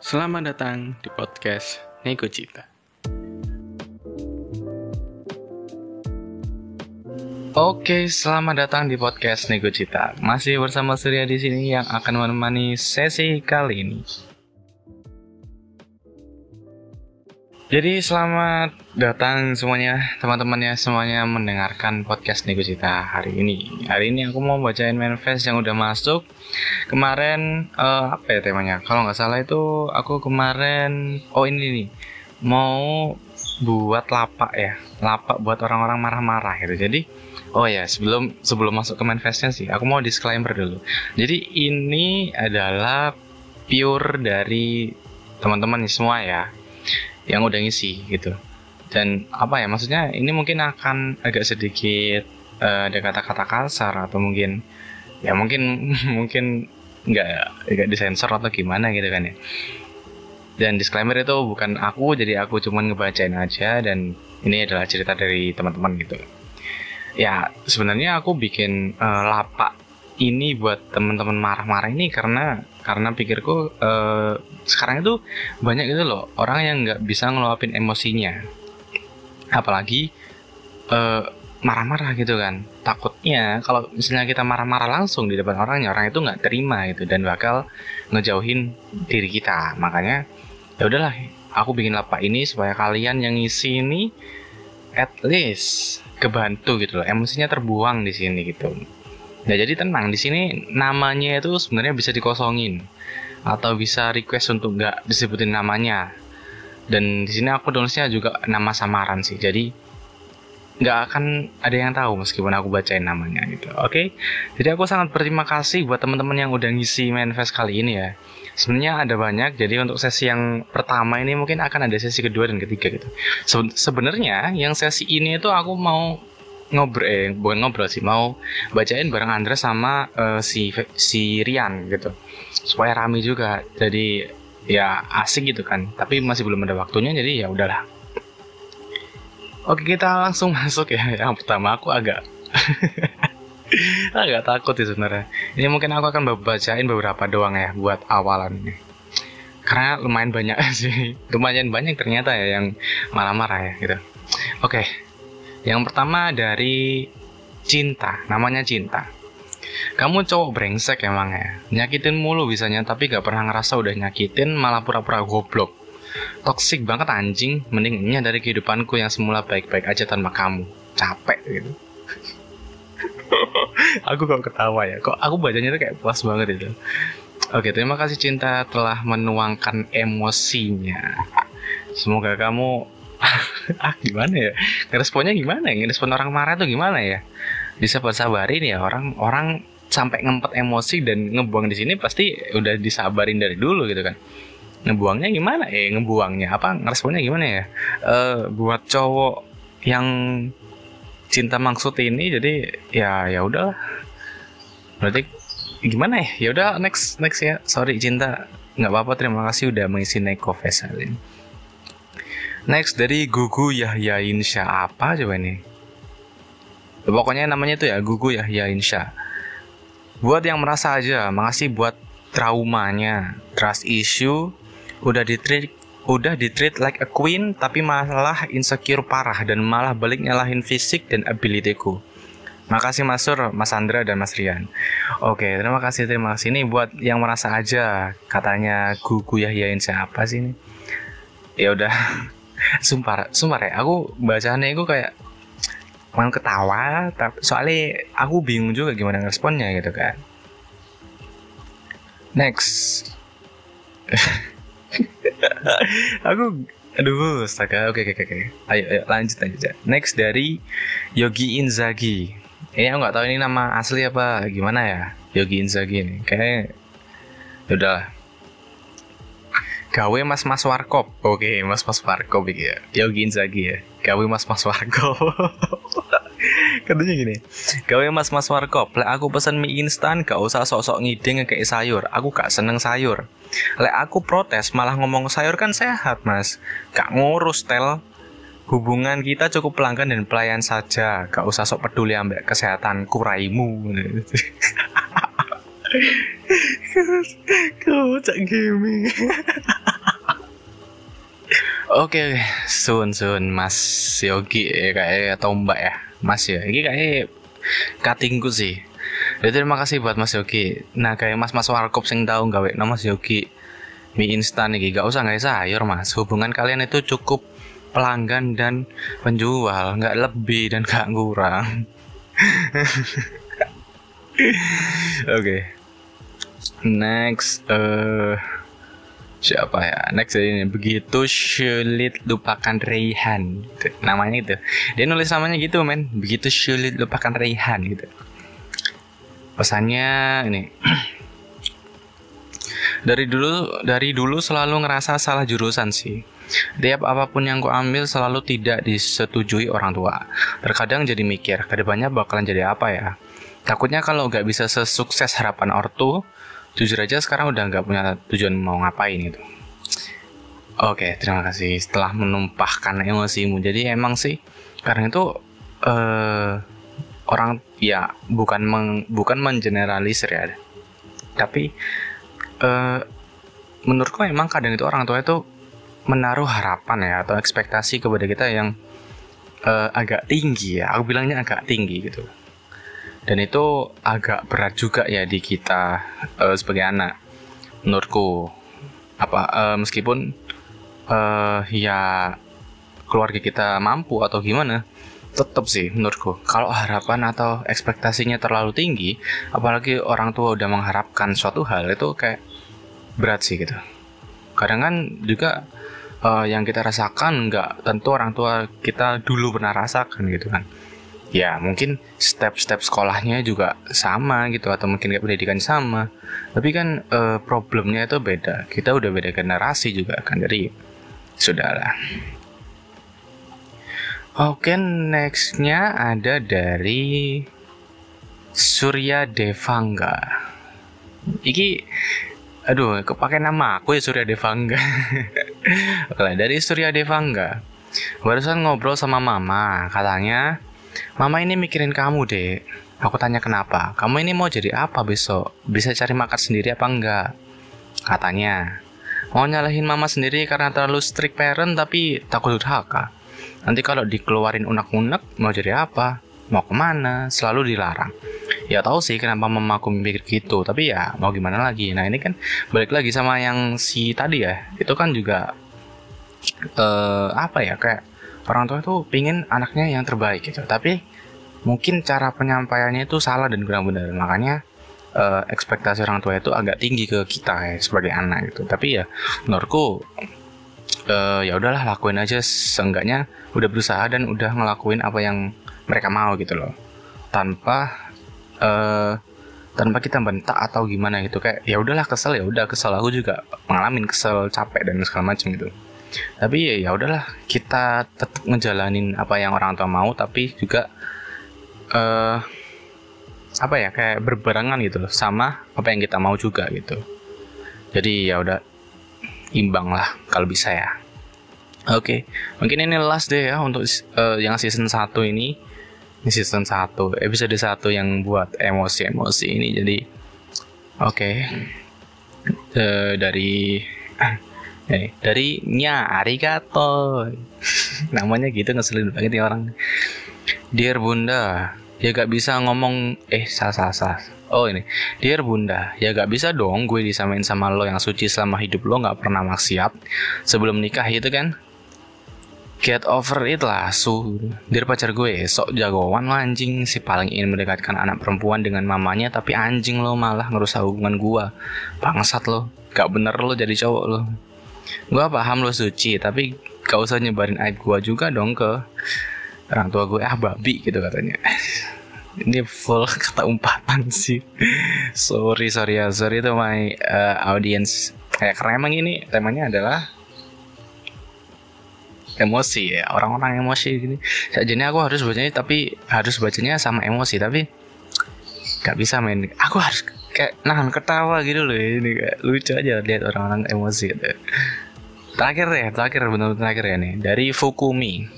Selamat datang di podcast Nego Cita. Oke, selamat datang di podcast Nego Cita. Masih bersama Surya di sini yang akan menemani sesi kali ini. Jadi selamat datang semuanya teman-teman ya semuanya mendengarkan podcast Nego Cita hari ini. Hari ini aku mau bacain manifest yang udah masuk. Kemarin uh, apa ya temanya? Kalau nggak salah itu aku kemarin oh ini nih mau buat lapak ya lapak buat orang-orang marah-marah gitu. Jadi oh ya sebelum sebelum masuk ke manifestnya sih aku mau disclaimer dulu. Jadi ini adalah pure dari teman-teman semua ya yang udah ngisi gitu. Dan apa ya maksudnya ini mungkin akan agak sedikit uh, ada kata-kata kasar atau mungkin ya mungkin mungkin nggak nggak disensor atau gimana gitu kan ya. Dan disclaimer itu bukan aku jadi aku cuman ngebacain aja dan ini adalah cerita dari teman-teman gitu. Ya sebenarnya aku bikin uh, lapak ini buat teman-teman marah-marah ini karena karena pikirku uh, sekarang itu banyak gitu loh orang yang nggak bisa ngeluapin emosinya. Apalagi uh, marah-marah gitu kan. Takutnya kalau misalnya kita marah-marah langsung di depan orangnya orang itu nggak terima gitu dan bakal ngejauhin diri kita. Makanya ya udahlah aku bikin lapak ini supaya kalian yang ngisi ini at least kebantu gitu loh. Emosinya terbuang di sini gitu Nah jadi tenang di sini namanya itu sebenarnya bisa dikosongin atau bisa request untuk nggak disebutin namanya. Dan di sini aku tulisnya juga nama samaran sih. Jadi nggak akan ada yang tahu meskipun aku bacain namanya gitu. Oke. Okay? Jadi aku sangat berterima kasih buat teman-teman yang udah ngisi manifest kali ini ya. Sebenarnya ada banyak. Jadi untuk sesi yang pertama ini mungkin akan ada sesi kedua dan ketiga gitu. Se sebenarnya yang sesi ini itu aku mau ngobrol eh bukan ngobrol sih mau bacain bareng Andra sama uh, si si Rian gitu. Supaya rame juga jadi ya asik gitu kan. Tapi masih belum ada waktunya jadi ya udahlah. Oke kita langsung masuk ya. Yang pertama aku agak agak takut sih sebenarnya. Ini mungkin aku akan bacain beberapa doang ya buat awalan ini. Karena lumayan banyak sih. Lumayan banyak ternyata ya yang marah-marah ya gitu. Oke yang pertama dari cinta, namanya cinta. Kamu cowok brengsek emang ya. Nyakitin mulu bisanya tapi gak pernah ngerasa udah nyakitin malah pura-pura goblok. Toxic banget anjing, mendingnya dari kehidupanku yang semula baik-baik aja tanpa kamu. Capek gitu. aku kok ketawa ya, kok aku bacanya tuh kayak puas banget itu. Oke, terima kasih cinta telah menuangkan emosinya. Semoga kamu ah gimana ya? Responnya gimana ya? Respon orang marah tuh gimana ya? Bisa sabarin ya orang orang sampai ngempet emosi dan ngebuang di sini pasti udah disabarin dari dulu gitu kan. Ngebuangnya gimana? Eh ngebuangnya apa? Responnya gimana ya? Uh, buat cowok yang cinta maksud ini jadi ya ya udahlah. Berarti gimana ya? Ya udah next next ya. Sorry cinta. Nggak apa-apa terima kasih udah mengisi Neko Faisal ini Next dari Gugu Yahya Insya apa coba ini? Pokoknya namanya itu ya Gugu Yahya Insya. Buat yang merasa aja, makasih buat traumanya, trust issue, udah ditreat udah ditreat like a queen tapi malah insecure parah dan malah balik nyalahin fisik dan abilityku. Makasih Mas Sur, Mas Andra dan Mas Rian. Oke, terima kasih terima kasih ini buat yang merasa aja katanya Gugu Yahya Insya apa sih ini? Ya udah sumpah sumpah ya aku bacaannya itu kayak mau ketawa tapi soalnya aku bingung juga gimana responnya gitu kan. Next. Aku aduh astaga. Oke oke oke ayo ayo lanjut aja next dari Yogi Inzaghi. Ini aku nggak tahu ini nama asli apa gimana ya Yogi Inzaghi ini. Kayak ya udah gawe mas mas warkop. Oke mas mas warkop ya. Yogi Inzaghi ya. Gawe mas mas warkop. Katanya gini gawe mas mas warkop. Lek aku pesen mie instan gak usah sok-sok ngide ngekei sayur. Aku gak seneng sayur. Lek aku protes malah ngomong sayur kan sehat mas. Gak ngurus tel. Hubungan kita cukup pelanggan dan pelayan saja. Gak usah sok peduli ambek kesehatan kuraimu Kau cak gaming Oke, sun sun Mas Yogi ya kayak atau Mbak ya, Mas ya. Ini kayak katingku sih. Jadi terima kasih buat Mas Yogi. Nah kayak Mas Mas Warkop sing tahu gawe nama Mas Yogi mie instan nih, gak usah nggak sayur Mas. Hubungan kalian itu cukup pelanggan dan penjual, nggak lebih dan nggak kurang. Oke. okay. Next, uh, siapa ya? Next ini. Begitu sulit lupakan Raihan gitu. namanya itu dia nulis namanya gitu men. Begitu sulit lupakan Raihan gitu. Pesannya ini. Dari dulu dari dulu selalu ngerasa salah jurusan sih. Tiap apa pun yang ku ambil selalu tidak disetujui orang tua. Terkadang jadi mikir ke depannya bakalan jadi apa ya? Takutnya kalau nggak bisa sesukses harapan ortu jujur aja sekarang udah nggak punya tujuan mau ngapain itu oke terima kasih setelah menumpahkan emosimu. Jadi emang sih karena itu uh, orang ya bukan meng, bukan mengeneralisir ya. Tapi uh, menurutku emang kadang itu orang tua itu menaruh harapan ya atau ekspektasi kepada kita yang uh, agak tinggi ya. Aku bilangnya agak tinggi gitu dan itu agak berat juga ya di kita uh, sebagai anak menurutku. Apa uh, meskipun uh, ya keluarga kita mampu atau gimana tetap sih menurutku. Kalau harapan atau ekspektasinya terlalu tinggi apalagi orang tua udah mengharapkan suatu hal itu kayak berat sih gitu. Kadang kan juga uh, yang kita rasakan nggak tentu orang tua kita dulu pernah rasakan gitu kan ya mungkin step-step sekolahnya juga sama gitu atau mungkin kayak pendidikan sama. Tapi kan uh, problemnya itu beda. Kita udah beda generasi juga kan jadi sudahlah. Oke nextnya ada dari Surya Devangga. Iki aduh kepake nama aku ya Surya Devangga. Oke dari Surya Devangga. Barusan ngobrol sama mama katanya Mama ini mikirin kamu deh. Aku tanya kenapa. Kamu ini mau jadi apa besok? Bisa cari makan sendiri apa enggak? Katanya. Mau nyalahin mama sendiri karena terlalu strict parent tapi takut durhaka. Nanti kalau dikeluarin unek-unek mau jadi apa? Mau ke mana? Selalu dilarang. Ya tahu sih kenapa mama aku mikir gitu, tapi ya mau gimana lagi. Nah ini kan balik lagi sama yang si tadi ya. Itu kan juga uh, apa ya kayak orang tua itu pingin anaknya yang terbaik gitu. Tapi mungkin cara penyampaiannya itu salah dan kurang benar. Makanya uh, ekspektasi orang tua itu agak tinggi ke kita ya sebagai anak gitu. Tapi ya menurutku uh, ya udahlah lakuin aja. Seenggaknya udah berusaha dan udah ngelakuin apa yang mereka mau gitu loh. Tanpa uh, tanpa kita bentak atau gimana gitu. Kayak ya udahlah kesel ya udah kesel. Aku juga ngalamin kesel capek dan segala macam gitu tapi ya ya udahlah kita tetap ngejalanin apa yang orang tua mau tapi juga uh, apa ya kayak berbarengan gitu loh sama apa yang kita mau juga gitu jadi ya udah imbang lah kalau bisa ya oke okay. mungkin ini last deh ya untuk uh, yang season 1 ini ini season 1 episode 1 yang buat emosi-emosi ini jadi oke okay. uh, dari Eh, dari nya arigato. Namanya gitu ngeselin banget ya orang. Dear Bunda, ya gak bisa ngomong eh salah salah salah. Oh ini, Dear Bunda, ya gak bisa dong gue disamain sama lo yang suci selama hidup lo gak pernah maksiat sebelum nikah itu kan? Get over it lah, su. Dear pacar gue, sok jagoan lo anjing si paling ingin mendekatkan anak perempuan dengan mamanya tapi anjing lo malah ngerusak hubungan gue. Bangsat lo, gak bener lo jadi cowok lo. Gue paham lo suci, tapi gak usah nyebarin aib gue juga dong ke orang tua gue ah babi gitu katanya. Ini full kata umpatan sih. sorry sorry ya sorry itu my uh, audience. Kayak karena emang ini temanya adalah emosi ya orang-orang emosi gini. Jadi aku harus bacanya tapi harus bacanya sama emosi tapi gak bisa main. Aku harus kayak nahan ketawa gitu loh ini kayak lucu aja lihat orang-orang emosi gitu. Terakhir ya, terakhir benar terakhir ya nih dari Fukumi.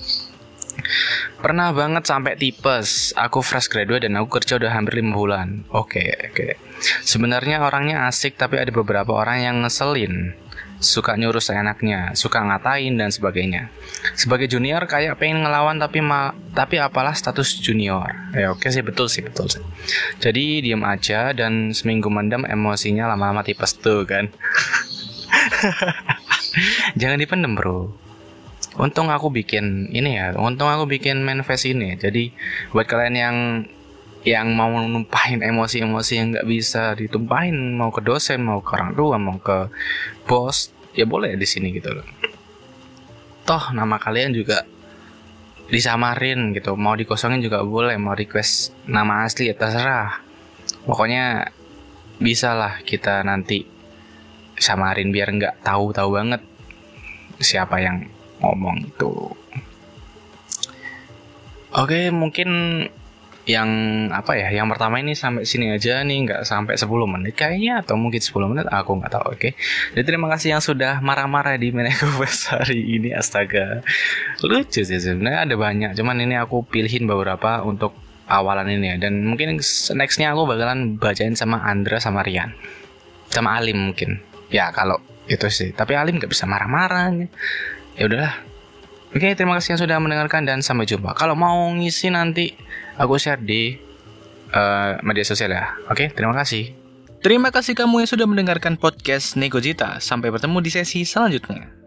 Pernah banget sampai tipes. Aku fresh graduate dan aku kerja udah hampir lima bulan. Oke, okay, oke. Okay. Sebenarnya orangnya asik tapi ada beberapa orang yang ngeselin. Suka nyuruh seenaknya, suka ngatain dan sebagainya. Sebagai junior kayak pengen ngelawan tapi ma tapi apalah status junior. Ya oke sih betul sih betul sih. Jadi diam aja dan seminggu mendam emosinya lama-lama tipes tuh kan. Jangan dipendem bro. Untung aku bikin ini ya, untung aku bikin manifest ini. Jadi buat kalian yang yang mau numpahin emosi-emosi yang nggak bisa ditumpahin mau ke dosen mau ke orang tua mau ke bos ya boleh di sini gitu loh. Toh nama kalian juga disamarin gitu. Mau dikosongin juga boleh mau request nama asli ya terserah. Pokoknya bisa lah kita nanti samarin biar nggak tahu-tahu banget siapa yang ngomong itu. Oke mungkin yang apa ya yang pertama ini sampai sini aja nih nggak sampai 10 menit kayaknya atau mungkin 10 menit aku nggak tahu oke. Okay? jadi terima kasih yang sudah marah-marah di Meneko hari ini astaga. Lucu sih sebenarnya ada banyak cuman ini aku pilihin beberapa untuk awalan ini ya. Dan mungkin nextnya aku bakalan bacain sama Andra sama Rian. Sama Alim mungkin. Ya kalau itu sih. Tapi Alim nggak bisa marah-marah ya udahlah Oke, terima kasih yang sudah mendengarkan dan sampai jumpa. Kalau mau ngisi nanti aku share di uh, media sosial ya. Oke, terima kasih. Terima kasih kamu yang sudah mendengarkan podcast Negojita. Sampai bertemu di sesi selanjutnya.